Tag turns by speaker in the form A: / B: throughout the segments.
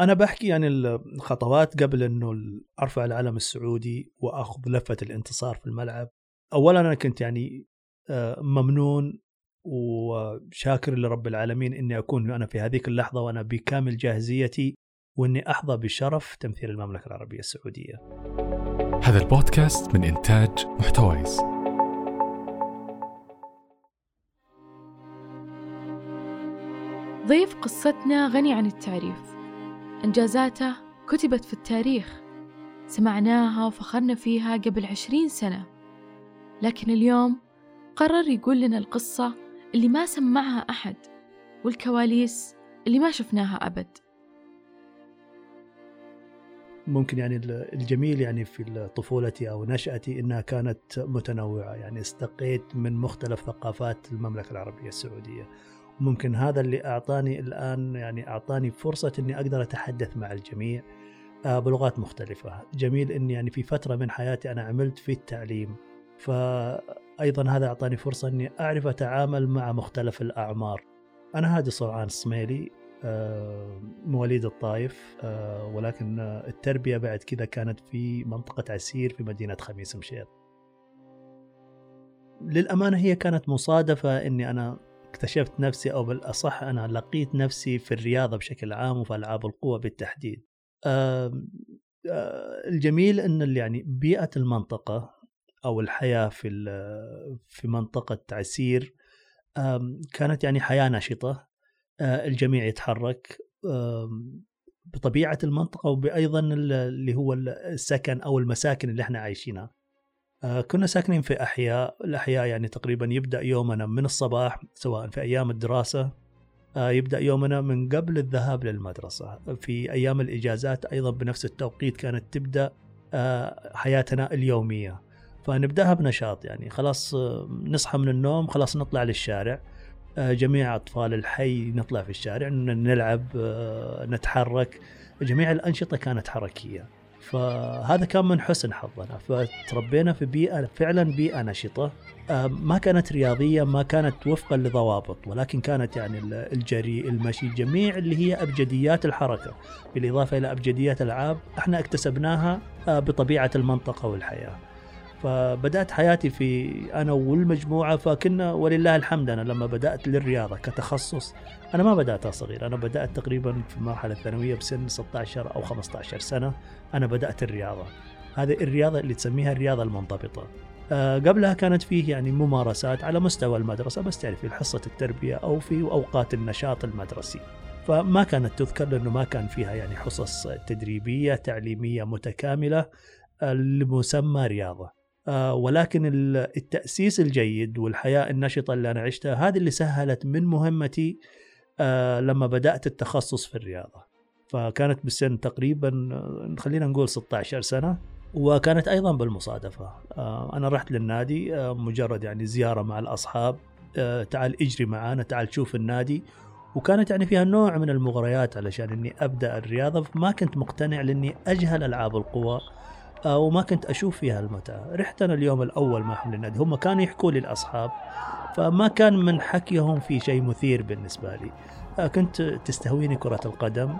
A: أنا بحكي يعني الخطوات قبل إنه أرفع العلم السعودي وأخذ لفة الانتصار في الملعب اولا أنا كنت يعني آه، ممنون وشاكر لرب العالمين إني أكون أنا في هذيك اللحظة وأنا بكامل جاهزيتي وإني أحظى بشرف تمثيل المملكة العربية السعودية.
B: هذا البودكاست من إنتاج محتويس.
C: ضيف قصتنا غني عن التعريف إنجازاته كتبت في التاريخ. سمعناها وفخرنا فيها قبل عشرين سنة. لكن اليوم قرر يقول لنا القصة اللي ما سمعها أحد والكواليس اللي ما شفناها أبد.
A: ممكن يعني الجميل يعني في طفولتي أو نشأتي إنها كانت متنوعة. يعني استقيت من مختلف ثقافات المملكة العربية السعودية. ممكن هذا اللي أعطاني الآن يعني أعطاني فرصة إني أقدر أتحدث مع الجميع آه، بلغات مختلفة. جميل إني يعني في فترة من حياتي أنا عملت في التعليم فايضا هذا أعطاني فرصة إني أعرف أتعامل مع مختلف الأعمار. أنا هادي صرعان صميلي آه، مواليد الطايف آه، ولكن التربية بعد كذا كانت في منطقة عسير في مدينة خميس مشيط. للأمانة هي كانت مصادفة إني أنا اكتشفت نفسي أو بالأصح أنا لقيت نفسي في الرياضة بشكل عام وفي ألعاب القوة بالتحديد. الجميل إن يعني بيئة المنطقة أو الحياة في في منطقة عسير كانت يعني حياة نشطة الجميع يتحرك بطبيعة المنطقة وبايضا اللي هو السكن أو المساكن اللي إحنا عايشينها. آه، كنا ساكنين في أحياء. الأحياء يعني تقريبا يبدأ يومنا من الصباح سواء في أيام الدراسة آه، يبدأ يومنا من قبل الذهاب للمدرسة. في أيام الإجازات أيضا بنفس التوقيت كانت تبدأ آه، حياتنا اليومية. فنبدأها بنشاط يعني خلاص نصحى من النوم خلاص نطلع للشارع. جميع أطفال الحي نطلع في الشارع نلعب نتحرك. جميع الأنشطة كانت حركية. فهذا كان من حسن حظنا. فتربينا في بيئة فعلا بيئة نشطة. ما كانت رياضية ما كانت وفقا لضوابط ولكن كانت يعني الجري المشي جميع اللي هي أبجديات الحركة. بالإضافة إلى أبجديات الألعاب إحنا اكتسبناها بطبيعة المنطقة والحياة. فبدأت حياتي في أنا والمجموعة فكنا ولله الحمد أنا لما بدأت للرياضة كتخصص أنا ما بدأتها صغير أنا بدأت تقريبا في المرحله الثانوية بسن 16 أو 15 سنة أنا بدأت الرياضة. هذه الرياضة اللي تسميها الرياضة المنضبطة. أه قبلها كانت فيه يعني ممارسات على مستوى المدرسة بس تعرف في حصة التربية أو في أوقات النشاط المدرسي. فما كانت تذكر لأنه ما كان فيها يعني حصص تدريبية تعليمية متكاملة لمسمى رياضة. آه، ولكن التأسيس الجيد والحياة النشطة اللي أنا عشتها هذه اللي سهلت من مهمتي آه، لما بدأت التخصص في الرياضة. فكانت بالسن تقريبا آه، خلينا نقول 16 سنة وكانت أيضا بالمصادفة. أنا رحت للنادي مجرد يعني زيارة مع الأصحاب تعال اجري معانا تعال شوف النادي. وكانت يعني فيها نوع من المغريات علشان إني أبدأ الرياضة ما كنت مقتنع لأني أجهل ألعاب القوى. آه، وما كنت أشوف فيها المتعة. رحت أنا اليوم الأول معهم للنادي هم كانوا يحكوا لي الأصحاب فما كان من حكيهم في شيء مثير بالنسبة لي. آه، كنت تستهويني كرة القدم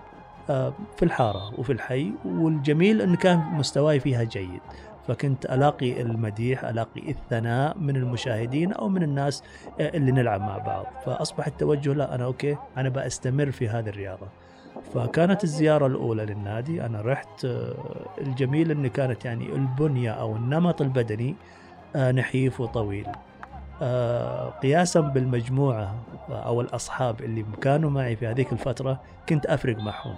A: آه، في الحارة وفي الحي والجميل إن كان مستواي فيها جيد. فكنت ألاقي المديح ألاقي الثناء من المشاهدين أو من الناس اللي نلعب مع بعض. فأصبح التوجه لا أنا أوكي أنا بستمر في هذه الرياضة. فكانت الزيارة الأولى للنادي. أنا رحت آه، الجميل أن كانت يعني البنية أو النمط البدني آه، نحيف وطويل. آه، قياسا بالمجموعة أو الأصحاب اللي كانوا معي في هذيك الفترة كنت أفرق معهم.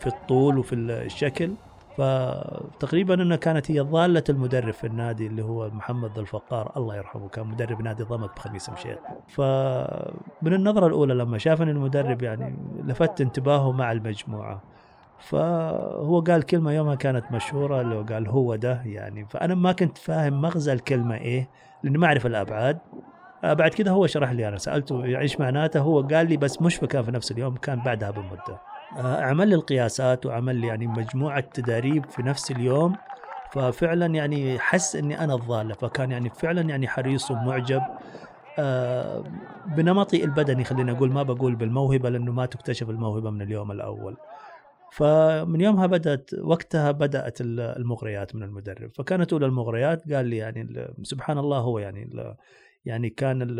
A: في الطول وفي الشكل فتقريبا إنها كانت هي ضالة المدرب في النادي اللي هو محمد الفقار. الله يرحمه كان مدرب نادي ضمك بخميس مشيط فمن النظرة الأولى لما شافني المدرب يعني لفت انتباهه مع المجموعة. فهو قال كلمة يومها كانت مشهورة اللي هو قال هو ده يعني. فأنا ما كنت فاهم مغزى الكلمة إيه لأني ما أعرف الأبعاد. آه، بعد كده هو شرح لي أنا سألته إيش معناته هو قال لي بس مش كان في نفس اليوم كان بعدها بمدة. عمل لي القياسات وعمل يعني مجموعة تداريب في نفس اليوم. ففعلا يعني حس إني أنا الضاله فكان يعني فعلا يعني حريص ومعجب. آه، بنمطي البدني خلينا أقول ما بقول بالموهبة لأنه ما تكتشف الموهبة من اليوم الأول. فمن يومها بدأت وقتها بدأت المغريات من المدرب. فكانت أولى المغريات قال لي يعني سبحان الله هو يعني يعني كان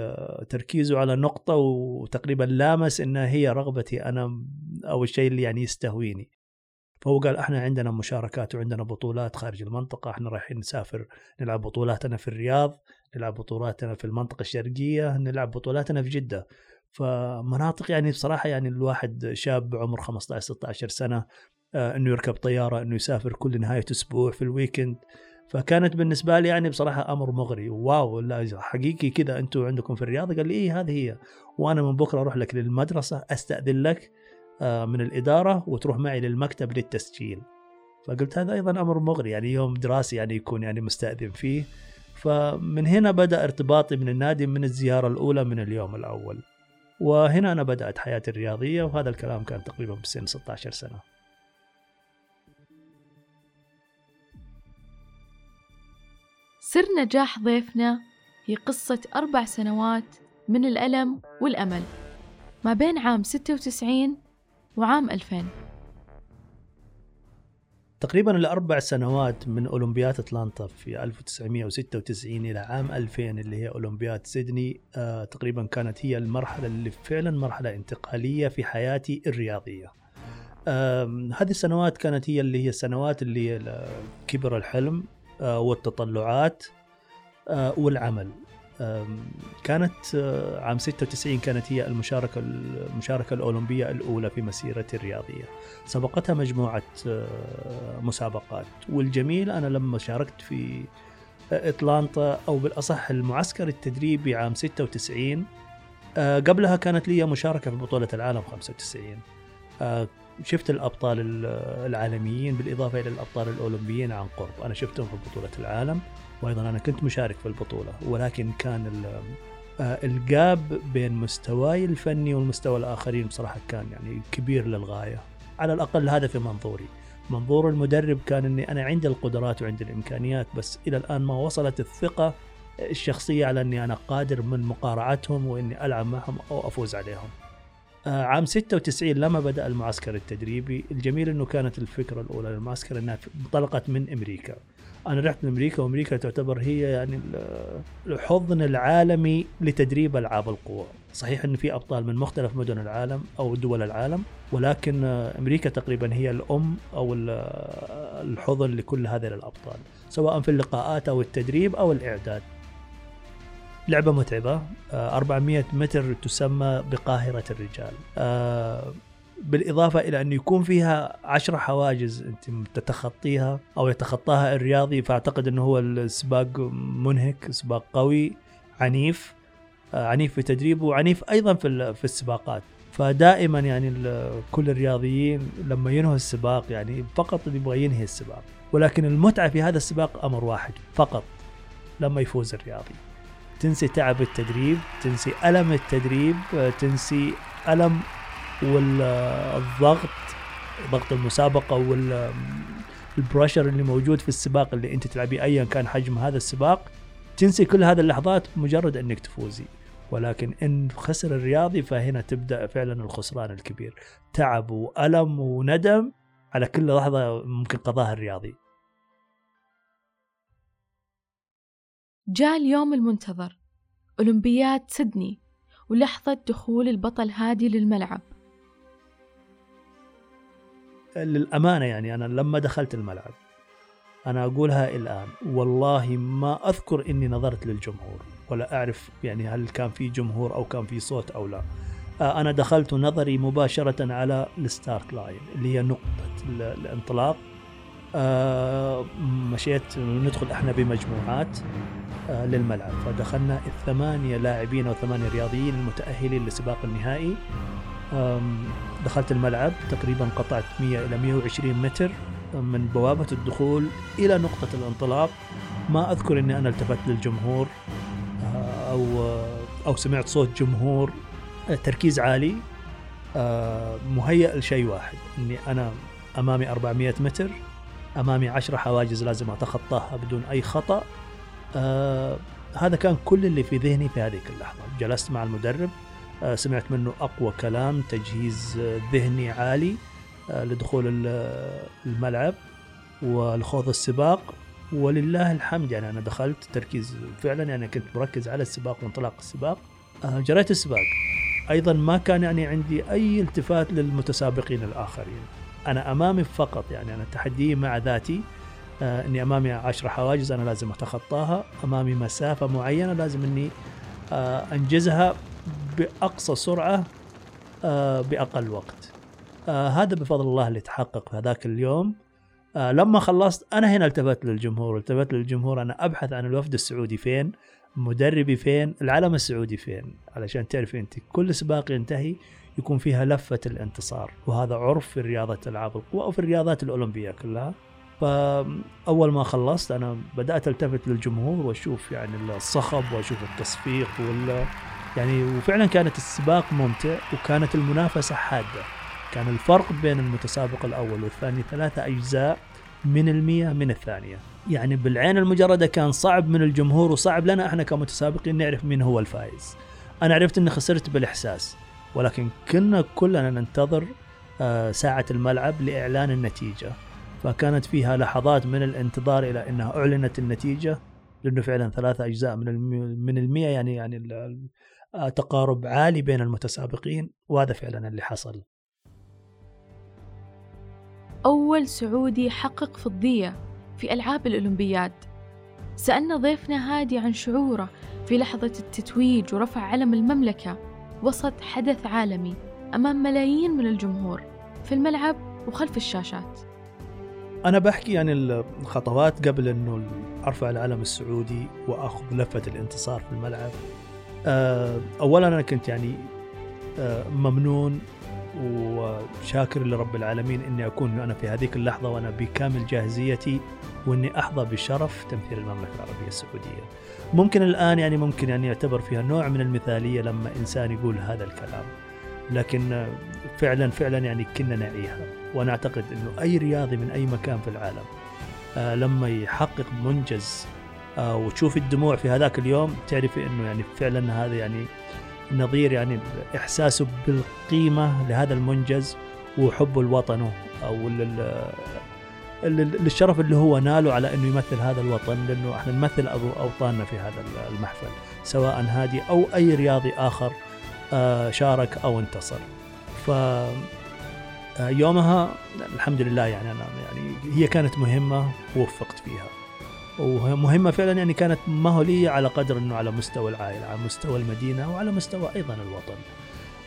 A: تركيزه على نقطة وتقريبا لامس إنها هي رغبتي أنا أو الشيء اللي يعني يستهويني. فهو قال إحنا عندنا مشاركات وعندنا بطولات خارج المنطقة إحنا رايحين نسافر نلعب بطولاتنا في الرياض نلعب بطولاتنا في المنطقة الشرقية نلعب بطولاتنا في جدة. فمناطق يعني بصراحة يعني الواحد شاب عمر 15 16 سنة آه، إنه يركب طيارة إنه يسافر كل نهاية أسبوع في الويكند فكانت بالنسبة لي يعني بصراحة أمر مغري. واو لا حقيقي كذا أنتم عندكم في الرياض؟ قال لي إيه هذه هي. وأنا من بكرة أروح لك للمدرسة أستأذن لك آه، من الإدارة وتروح معي للمكتب للتسجيل. فقلت هذا أيضا أمر مغري يعني يوم دراسي يعني يكون يعني مستأذن فيه. فمن هنا بدأ ارتباطي من النادي من الزيارة الأولى من اليوم الأول. وهنا أنا بدأت حياتي الرياضية وهذا الكلام كان تقريبا بسن 16 سنة.
C: سر نجاح ضيفنا هي قصة أربع سنوات من الألم والأمل ما بين عام 96 وعام 2000
A: تقريبا الأربع سنوات من أولمبياد أتلانتا في 1996 إلى عام 2000 اللي هي أولمبياد سيدني آه تقريبا كانت هي المرحلة اللي فعلا مرحلة انتقالية في حياتي الرياضية. هذه السنوات كانت هي اللي هي السنوات اللي كبر الحلم. والتطلعات آه والعمل. كانت آه، عام 96 كانت هي المشاركة المشاركة الأولمبية الأولى في مسيرتي الرياضية. سبقتها مجموعة آه، مسابقات. والجميل أنا لما شاركت في إطلانتا أو بالأصح المعسكر التدريبي عام 96 آه، قبلها كانت لي مشاركة في بطولة العالم 95 شفت الأبطال العالميين بالإضافة إلى الأبطال الأولمبيين عن قرب. أنا شفتهم في بطولة العالم وأيضا أنا كنت مشارك في البطولة. ولكن كان آه، الجاب بين مستواي الفني والمستوى الآخرين بصراحة كان يعني كبير للغاية. على الأقل هذا في منظوري. منظور المدرب كان إني أنا عندي القدرات وعندي الإمكانيات بس إلى الآن ما وصلت الثقة الشخصية على إني أنا قادر من مقارعتهم وإني ألعب معهم أو أفوز عليهم. آه، عام 96 لما بدأ المعسكر التدريبي. الجميل إنه كانت الفكرة الأولى للمعسكر إنها انطلقت من أمريكا. أنا رحت لامريكا وأمريكا تعتبر هي يعني الحضن العالمي لتدريب ألعاب القوى. صحيح إن في أبطال من مختلف مدن العالم أو دول العالم ولكن أمريكا تقريبا هي الأم أو الحضن لكل هذه الأبطال سواء في اللقاءات أو التدريب أو الإعداد. لعبة متعبة. 400 متر تسمى بقاهرة الرجال. بالإضافة إلى أنه يكون فيها عشرة حواجز أنت تتخطيها أو يتخطاها الرياضي فأعتقد أنه هو السباق منهك سباق قوي عنيف. آه، عنيف في تدريبه وعنيف أيضا في في السباقات. فدائما يعني كل الرياضيين لما ينهوا السباق يعني فقط يبغى ينهي السباق. ولكن المتعة في هذا السباق أمر واحد فقط لما يفوز الرياضي. تنسي تعب التدريب تنسي ألم التدريب تنسي ألم والضغط ضغط المسابقة والبريشر اللي موجود في السباق اللي أنت تلعبيه ايا كان حجم هذا السباق. تنسي كل هذه اللحظات مجرد أنك تفوزي. ولكن إن خسر الرياضي فهنا تبدأ فعلا الخسران الكبير. تعب وألم وندم على كل لحظة ممكن قضاها الرياضي.
C: جاء اليوم المنتظر أولمبياد سيدني ولحظة دخول البطل هادي للملعب.
A: للأمانة يعني أنا لما دخلت الملعب أنا أقولها الآن والله ما أذكر إني نظرت للجمهور ولا أعرف يعني هل كان في جمهور أو كان في صوت أو لا. آه، أنا دخلت نظري مباشرة على ال start line اللي هي نقطة الانطلاق. آه، مشيت ندخل إحنا بمجموعات. للملعب. فدخلنا الثمانية لاعبين أو ثمانية رياضيين المتأهلين لسباق النهائي. دخلت الملعب تقريبا قطعت 100 إلى 120 متر من بوابة الدخول إلى نقطة الانطلاق. ما أذكر أني أنا التفت للجمهور آه، أو أو سمعت صوت جمهور آه، تركيز عالي. آه، مهيأ لشيء واحد أني أنا أمامي 400 متر أمامي 10 حواجز لازم أتخطاها بدون أي خطأ. هذا كان كل اللي في ذهني في هذه اللحظة. جلست مع المدرب آه، سمعت منه أقوى كلام تجهيز ذهني عالي آه، لدخول ال- الملعب والخوض السباق. ولله الحمد يعني أنا دخلت تركيز فعلا يعني كنت مركز على السباق وانطلاق السباق. آه، جريت السباق. أيضا ما كان يعني عندي أي التفات للمتسابقين الآخرين. أنا أمامي فقط يعني أنا تحدي مع ذاتي. آه، إني أمامي عشر حواجز أنا لازم أتخطاها. أمامي مسافة معينة لازم إني آه، أنجزها بأقصى سرعة آه، بأقل وقت. آه، هذا بفضل الله اللي تحقق في هذاك اليوم. آه، لما خلصت أنا هنا التفت للجمهور التفت للجمهور أنا أبحث عن الوفد السعودي فين مدربي فين العلم السعودي فين علشان تعرف أنت كل سباق ينتهي يكون فيها لفة الانتصار وهذا عرف في رياضة ألعاب القوى أو في الرياضات الأولمبية كلها. فأول ما خلصت أنا بدأت ألتفت للجمهور وأشوف يعني الصخب وأشوف التصفيق وال يعني وفعلا كانت السباق ممتع وكانت المنافسة حادة. كان الفرق بين المتسابق الأول والثاني ثلاثة أجزاء من المية من الثانية. يعني بالعين المجردة كان صعب من الجمهور وصعب لنا إحنا كمتسابقين نعرف مين هو الفائز. أنا عرفت أني خسرت بالإحساس ولكن كنا كلنا ننتظر آه، ساعة الملعب لإعلان النتيجة. فكانت فيها لحظات من الانتظار إلى أنها أعلنت النتيجة لأنه فعلا ثلاثة أجزاء من من المية يعني يعني ال- ال- آه، تقارب عالي بين المتسابقين وهذا فعلا اللي حصل.
C: أول سعودي حقق فضية في ألعاب الأولمبياد. سألنا ضيفنا هادي عن شعوره في لحظة التتويج ورفع علم المملكة. وسط حدث عالمي أمام ملايين من الجمهور في الملعب وخلف الشاشات.
A: أنا بحكي عن الخطوات قبل إنه ارفع العلم السعودي واخذ لفه الانتصار في الملعب آه، اولا أنا كنت يعني آه، ممنون وشاكر لرب العالمين إني أكون أنا في هذيك اللحظة وأنا بكامل جاهزيتي وإني أحظى بشرف تمثيل المملكة العربية السعودية. ممكن الآن يعني ممكن يعني يعتبر فيها نوع من المثالية لما إنسان يقول هذا الكلام. لكن فعلا فعلا يعني كنا نعيها. وأنا أعتقد إنه أي رياضي من أي مكان في العالم آه، لما يحقق منجز آه، وتشوف الدموع في هذاك اليوم تعرفي إنه يعني فعلا هذا يعني نظير يعني إحساسه بالقيمة لهذا المنجز وحبه لوطنه أو لل- لل- للشرف اللي هو ناله على إنه يمثل هذا الوطن لأنه إحنا نمثل أوطاننا في هذا المحفل سواء هادي أو أي رياضي آخر. شارك أو انتصر. ف آه، يومها الحمد لله يعني أنا يعني هي كانت مهمة ووفقت فيها. ومهمة فعلا يعني كانت ما هو لي على قدر إنه على مستوى العائلة على مستوى المدينة وعلى مستوى أيضا الوطن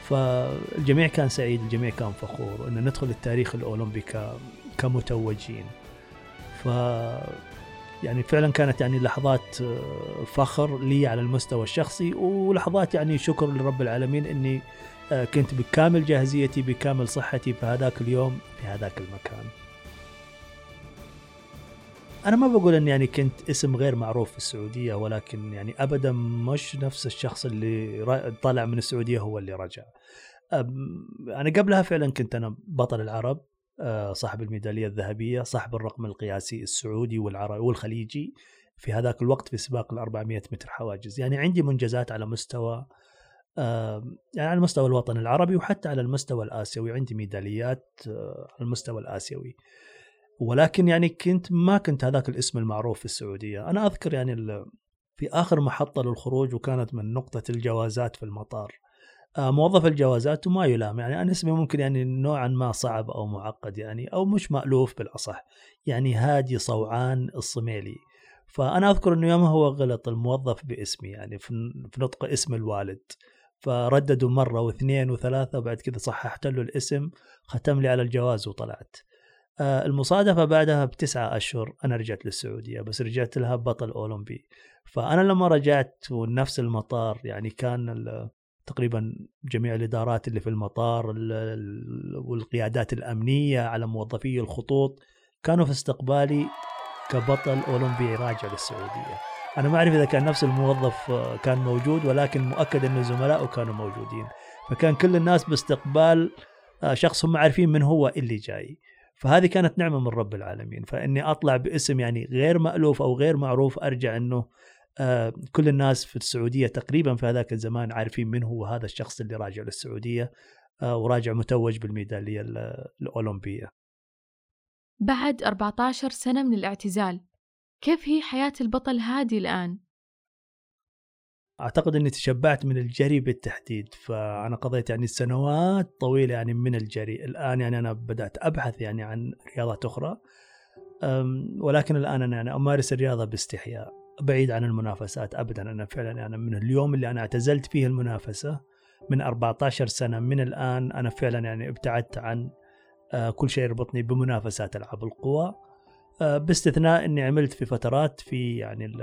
A: فالجميع كان سعيد الجميع كان فخور إن ندخل التاريخ الأولمبي كمتوجين ف يعني فعلا كانت يعني لحظات آه، فخر لي على المستوى الشخصي ولحظات يعني شكر لرب العالمين إني آه، كنت بكامل جاهزيتي بكامل صحتي في هذاك اليوم في هذاك المكان. أنا ما بقول اني يعني كنت اسم غير معروف في السعودية ولكن يعني ابدا مش نفس الشخص اللي طلع من السعودية هو اللي رجع. أنا قبلها فعلا كنت أنا بطل العرب. صاحب الميدالية الذهبية صاحب الرقم القياسي السعودي والعربي والخليجي في هذاك الوقت في سباق ال 400 متر حواجز. يعني عندي منجزات على مستوى يعني على المستوى الوطني العربي وحتى على المستوى الآسيوي. عندي ميداليات آه، على المستوى الآسيوي. ولكن يعني كنت ما كنت هذاك الاسم المعروف في السعودية. أنا أذكر يعني في آخر محطة للخروج وكانت من نقطة الجوازات في المطار. آه، موظف الجوازات وما يلام. يعني أنا اسمي ممكن يعني نوعا ما صعب أو معقد يعني أو مش مألوف بالأصح. يعني هادي صوعان الصميلي. فأنا أذكر أنه يومها هو غلط الموظف باسمي يعني في نطق اسم الوالد. فرددوا مرة واثنين وثلاثة وبعد كذا صححت له الاسم ختم لي على الجواز وطلعت. آه، المصادفة بعدها بتسعة أشهر أنا رجعت للسعودية بس رجعت لها بطل أولمبي. فأنا لما رجعت ونفس المطار يعني كان تقريبا جميع الإدارات اللي في المطار ال- ال- والقيادات الأمنية على موظفي الخطوط كانوا في استقبالي كبطل أولمبي راجع للسعودية. أنا ما أعرف إذا كان نفس الموظف آه، كان موجود ولكن مؤكد أن زملائه كانوا موجودين. فكان كل الناس باستقبال آه، شخص هم عارفين من هو اللي جاي. فهذه كانت نعمة من رب العالمين. فإني أطلع باسم يعني غير مألوف أو غير معروف أرجع أنه آه، كل الناس في السعودية تقريبا في هذاك الزمان عارفين من هو هذا الشخص اللي راجع للسعودية آه، وراجع متوج بالميدالية ال- الأولمبية.
C: بعد 14 سنة من الاعتزال كيف هي حياة البطل هادي الآن؟
A: أعتقد إني تشبعت من الجري بالتحديد فأنا قضيت يعني سنوات طويلة يعني من الجري الآن يعني أنا بدأت أبحث يعني عن رياضات أخرى ولكن الآن أنا يعني أمارس الرياضة باستحياء. بعيد عن المنافسات ابدا. أنا فعلا يعني من اليوم اللي أنا اعتزلت فيه المنافسة من 14 سنة من الآن أنا فعلا يعني ابتعدت عن آه، كل شيء يربطني بمنافسات ألعاب القوى. آه، باستثناء إني عملت في فترات في يعني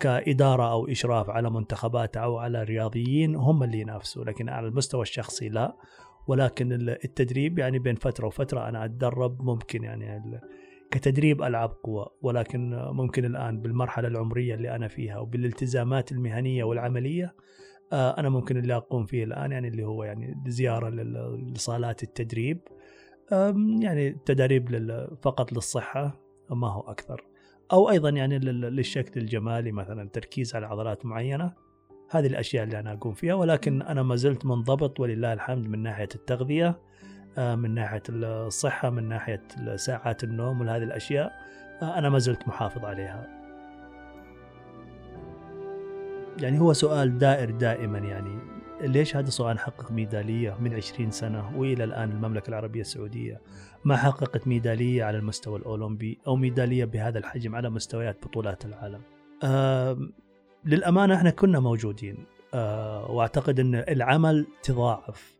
A: كإدارة أو إشراف على منتخبات أو على رياضيين هم اللي ينافسوا لكن على المستوى الشخصي لا. ولكن ال- التدريب يعني بين فترة وفترة أنا أتدرب ممكن يعني كتدريب ألعاب قوى ولكن ممكن الآن بالمرحلة العمرية اللي أنا فيها وبالالتزامات المهنية والعملية آه، أنا ممكن اللي أقوم فيه الآن يعني اللي هو يعني زيارة لصالات التدريب يعني تدريب فقط للصحة ما هو أكثر. أو أيضا يعني لل- للشكل الجمالي مثلا تركيز على عضلات معينة هذه الأشياء اللي أنا أقوم فيها ولكن أنا ما زلت منضبط ولله الحمد من ناحية التغذية. آه، من ناحية الصحة من ناحية ساعات النوم وهذه الأشياء آه، أنا ما زلت محافظ عليها. يعني هو سؤال دائر دائما يعني ليش هذا سؤال حقق ميدالية من 20 سنة وإلى الآن المملكة العربية السعودية؟ ما حققت ميدالية على المستوى الأولمبي أو ميدالية بهذا الحجم على مستويات بطولات العالم؟ آم، للأمانة إحنا كنا موجودين آه، وأعتقد أن العمل تضاعف. آه،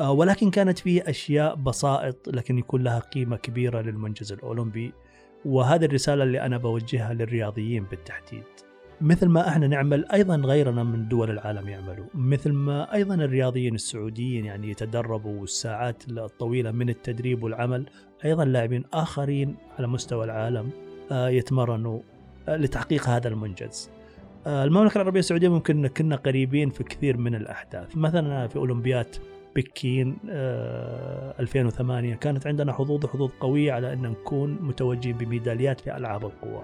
A: ولكن كانت فيه أشياء بسائط لكن يكون لها قيمة كبيرة للمنجز الأولمبي وهذه الرسالة اللي أنا بوجهها للرياضيين بالتحديد. مثل ما إحنا نعمل أيضا غيرنا من دول العالم يعملوا. مثل ما أيضا الرياضيين السعوديين يعني يتدربوا الساعات الطويلة من التدريب والعمل أيضا لاعبين آخرين على مستوى العالم آه، يتمرنوا آه، لتحقيق هذا المنجز. آه، المملكة العربية السعودية ممكن كنا قريبين في كثير من الأحداث. مثلا في اولمبياد بكين آه، 2008 كانت عندنا حظوظ حظوظ قوية على أن نكون متوجين بميداليات في ألعاب القوى.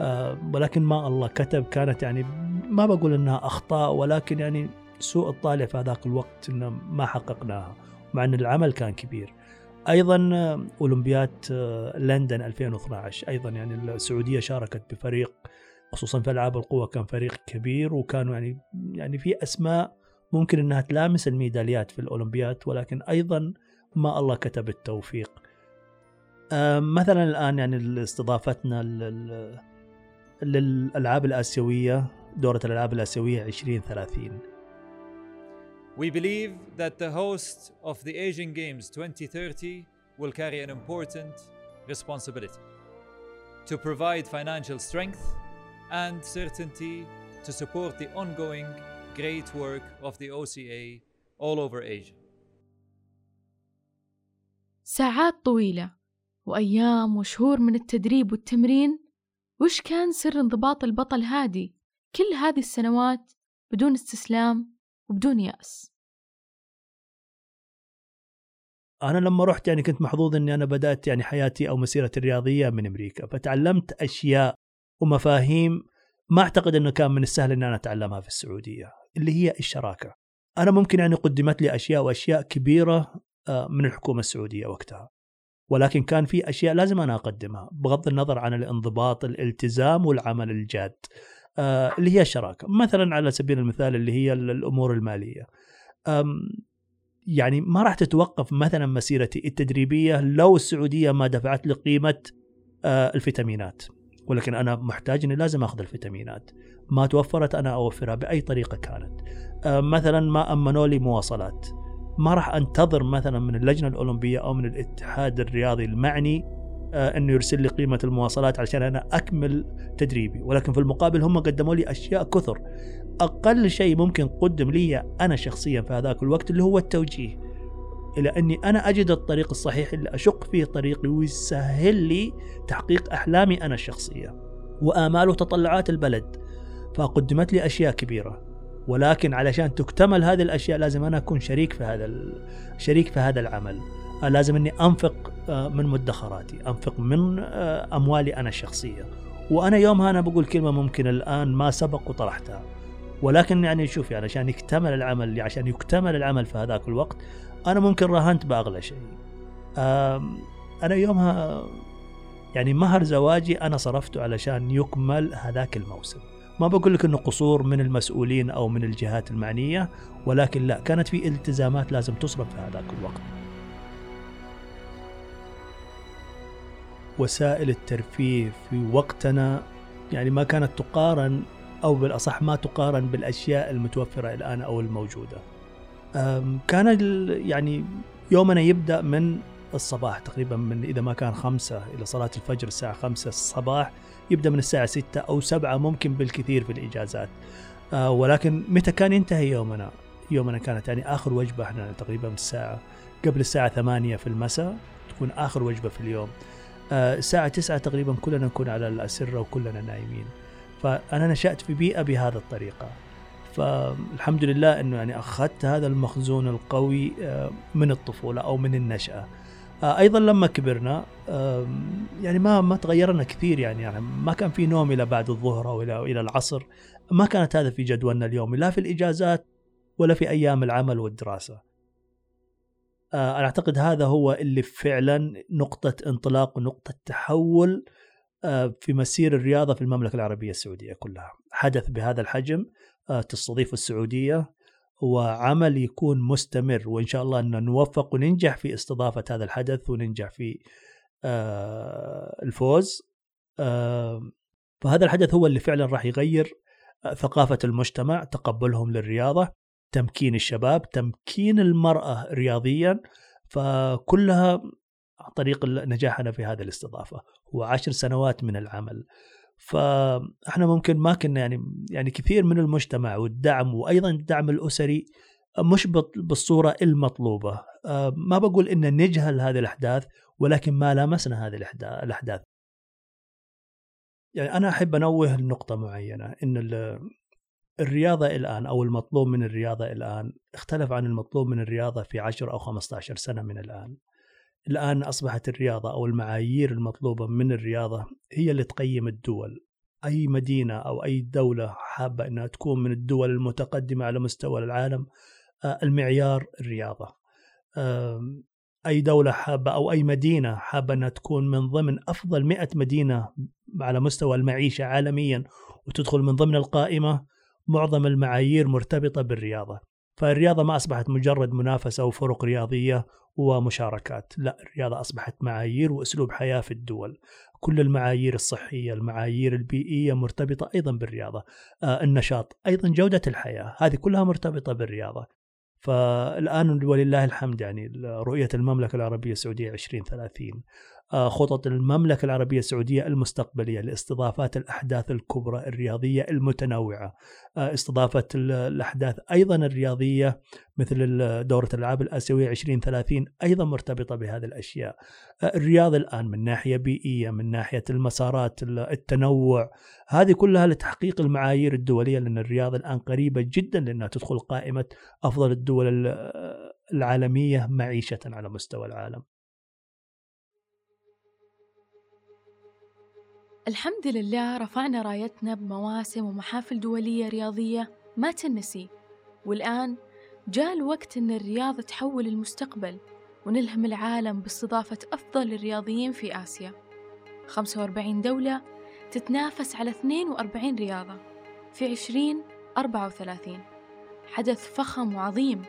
A: آه، ولكن ما الله كتب كانت يعني ما بقول إنها أخطاء ولكن يعني سوء الطالع في هذاك الوقت إنه ما حققناها مع أن العمل كان كبير. أيضا آه، اولمبياد آه، لندن 2012 أيضا يعني السعودية شاركت بفريق خصوصا في ألعاب القوى كان فريق كبير وكانوا يعني يعني في أسماء ممكن انها تلامس الميداليات في الاولمبياد ولكن أيضا ما الله كتب التوفيق آه، مثلا الان يعني استضافتنا لل- للالعاب الاسيويه دوره الالعاب الاسيويه 2030
D: We believe that the host of the Asian Games 2030 will carry an important responsibility to provide financial strength and certainty to support the ongoing great work of the OCA all over Asia.
C: ساعات طويلة وأيام وشهور من التدريب والتمرين. وش كان سر انضباط البطل هادي؟ كل هذه السنوات بدون استسلام وبدون يأس.
A: أنا لما رحت يعني كنت محظوظ إني أنا بدأت يعني حياتي أو مسيرتي الرياضية من أمريكا. فتعلمت أشياء ومفاهيم ما أعتقد إنه كان من السهل ان أنا أتعلمها في السعودية اللي هي الشراكة. أنا ممكن يعني قدمت لي أشياء وأشياء كبيرة آه، من الحكومة السعودية وقتها. ولكن كان في أشياء لازم أنا أقدمها بغض النظر عن الانضباط الالتزام والعمل الجاد آه، اللي هي الشراكة. مثلا على سبيل المثال اللي هي الأمور المالية. يعني ما راح تتوقف مثلا مسيرتي التدريبية لو السعودية ما دفعت لي قيمة آه، الفيتامينات. ولكن أنا محتاج إني لازم آخذ الفيتامينات. ما توفرت أنا أوفرها بأي طريقة كانت. آه، مثلا ما أمنوا لي مواصلات. ما راح أنتظر مثلا من اللجنة الأولمبية أو من الاتحاد الرياضي المعني آه، إنه يرسل لي قيمة المواصلات عشان أنا أكمل تدريبي. ولكن في المقابل هم قدموا لي أشياء كثر. أقل شيء ممكن قدم لي أنا شخصيا في هذاك الوقت اللي هو التوجيه. إلى أني أنا أجد الطريق الصحيح اللي أشق فيه طريقي ويسهل لي تحقيق أحلامي أنا الشخصيه وآمال وتطلعات البلد. فقدمت لي أشياء كبيرة. ولكن علشان تكتمل هذه الأشياء لازم أنا أكون شريك في هذا شريك في هذا العمل. لازم أني أنفق آه، من مدخراتي. أنفق من آه، أموالي أنا الشخصيه وأنا يومها أنا بقول كلمة ممكن الآن ما سبق وطرحتها. ولكن يعني شوف يعني عشان يكتمل العمل عشان يكتمل العمل في هذاك الوقت أنا ممكن راهنت بأغلى شيء. أنا يومها يعني مهر زواجي أنا صرفته علشان يكمل هذاك الموسم. ما بقول لك إنه قصور من المسؤولين أو من الجهات المعنية ولكن لا كانت في التزامات لازم تصرف في هذاك الوقت. وسائل الترفيه في وقتنا يعني ما كانت تقارن أو بالأصح ما تقارن بالأشياء المتوفرة الآن أو الموجودة. كان يعني يومنا يبدأ من الصباح تقريبا من إذا ما كان خمسة إلى صلاة الفجر الساعة خمسة الصباح يبدأ من الساعة ستة أو سبعة ممكن بالكثير في الإجازات. آه، ولكن متى كان ينتهي يومنا؟ يومنا كانت يعني آخر وجبة إحنا تقريبا الساعة قبل الساعة ثمانية في المساء تكون آخر وجبة في اليوم. آه، الساعة تسعة تقريبا كلنا نكون على الأسرة وكلنا نايمين. فأنا نشأت في بيئة بهذه الطريقة. فالحمد لله إنه يعني أخذت هذا المخزون القوي آه، من الطفولة أو من النشأة. آه، أيضا لما كبرنا يعني ما ما تغيرنا كثير يعني, يعني ما كان في نوم إلى بعد الظهر أو إلى إلى العصر. ما كانت هذا في جدولنا اليومي لا في الإجازات ولا في أيام العمل والدراسة. آه، أنا أعتقد هذا هو اللي فعلا نقطة انطلاق ونقطة تحول في مسير الرياضة في المملكة العربية السعودية كلها. حدث بهذا الحجم تستضيف السعودية وعمل يكون مستمر وإن شاء الله أن نوفق وننجح في استضافة هذا الحدث وننجح في آه، الفوز. آه، فهذا الحدث هو اللي فعلا راح يغير آه، ثقافة المجتمع تقبلهم للرياضة تمكين الشباب تمكين المرأة رياضيا. فكلها عن طريق نجاحنا في هذه الاستضافة. هو عشر سنوات من العمل. فاحنا ممكن ما كنا يعني يعني كثير من المجتمع والدعم وأيضا الدعم الأسري مش بالصورة المطلوبة. آه، ما بقول إن نجهل هذه الأحداث ولكن ما لامسنا هذه الأحداث. يعني أنا أحب أنوه لنقطة معينة إن الرياضة الآن أو المطلوب من الرياضة الآن اختلف عن المطلوب من الرياضة في 10 أو 15 سنة من الآن. الآن أصبحت الرياضة أو المعايير المطلوبة من الرياضة هي اللي تقيم الدول. أي مدينة أو أي دولة حابة أنها تكون من الدول المتقدمة على مستوى العالم آه، المعيار الرياضة. أي دولة حابة أو أي مدينة حابة أنها تكون من ضمن أفضل مئة مدينة على مستوى المعيشة عالميا وتدخل من ضمن القائمة معظم المعايير مرتبطة بالرياضة. فالرياضة ما أصبحت مجرد منافسة وفرق رياضية ومشاركات. لا الرياضة أصبحت معايير وأسلوب حياة في الدول. كل المعايير الصحية المعايير البيئية مرتبطة أيضا بالرياضة. آه النشاط أيضا جودة الحياة هذه كلها مرتبطة بالرياضة. فالآن ولله الحمد يعني رؤية المملكة العربية السعودية 2030 آه، خطط المملكة العربية السعودية المستقبلية لاستضافات الأحداث الكبرى الرياضية المتنوعة. آه، استضافة الأحداث أيضا الرياضية مثل دورة الألعاب الآسيوية 2030 أيضا مرتبطة بهذه الأشياء. آه، الرياض الآن من ناحية بيئية من ناحية المسارات التنوع هذه كلها لتحقيق المعايير الدولية لأن الرياض الآن قريبة جدا لأنها تدخل قائمة أفضل الدول العالمية معيشة على مستوى العالم.
C: الحمد لله رفعنا رايتنا بمواسم ومحافل دولية رياضية ما تنسي. والآن جاء الوقت أن الرياضة تحول المستقبل ونلهم العالم باستضافة أفضل الرياضيين في آسيا. 45 دولة تتنافس على 42 رياضة في 2034 حدث فخم وعظيم.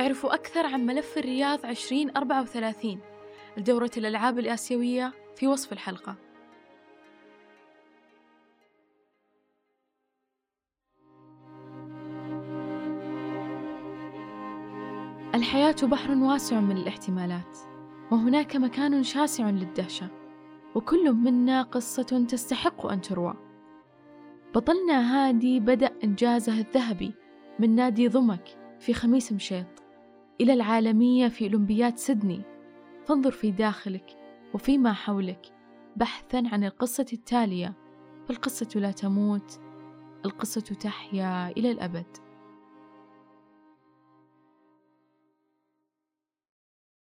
C: اعرفوا أكثر عن ملف الرياض 2034 لدورة الألعاب الآسيوية في وصف الحلقة. الحياة بحر واسع من الاحتمالات وهناك مكان شاسع للدهشة وكل منا قصة تستحق أن تروى. بطلنا هادي بدأ إنجازه الذهبي من نادي ضمك في خميس مشيط إلى العالمية في أولمبياد سيدني. فانظر في داخلك وفيما حولك بحثا عن القصة التالية. فالقصة لا تموت القصة تحيا إلى الأبد.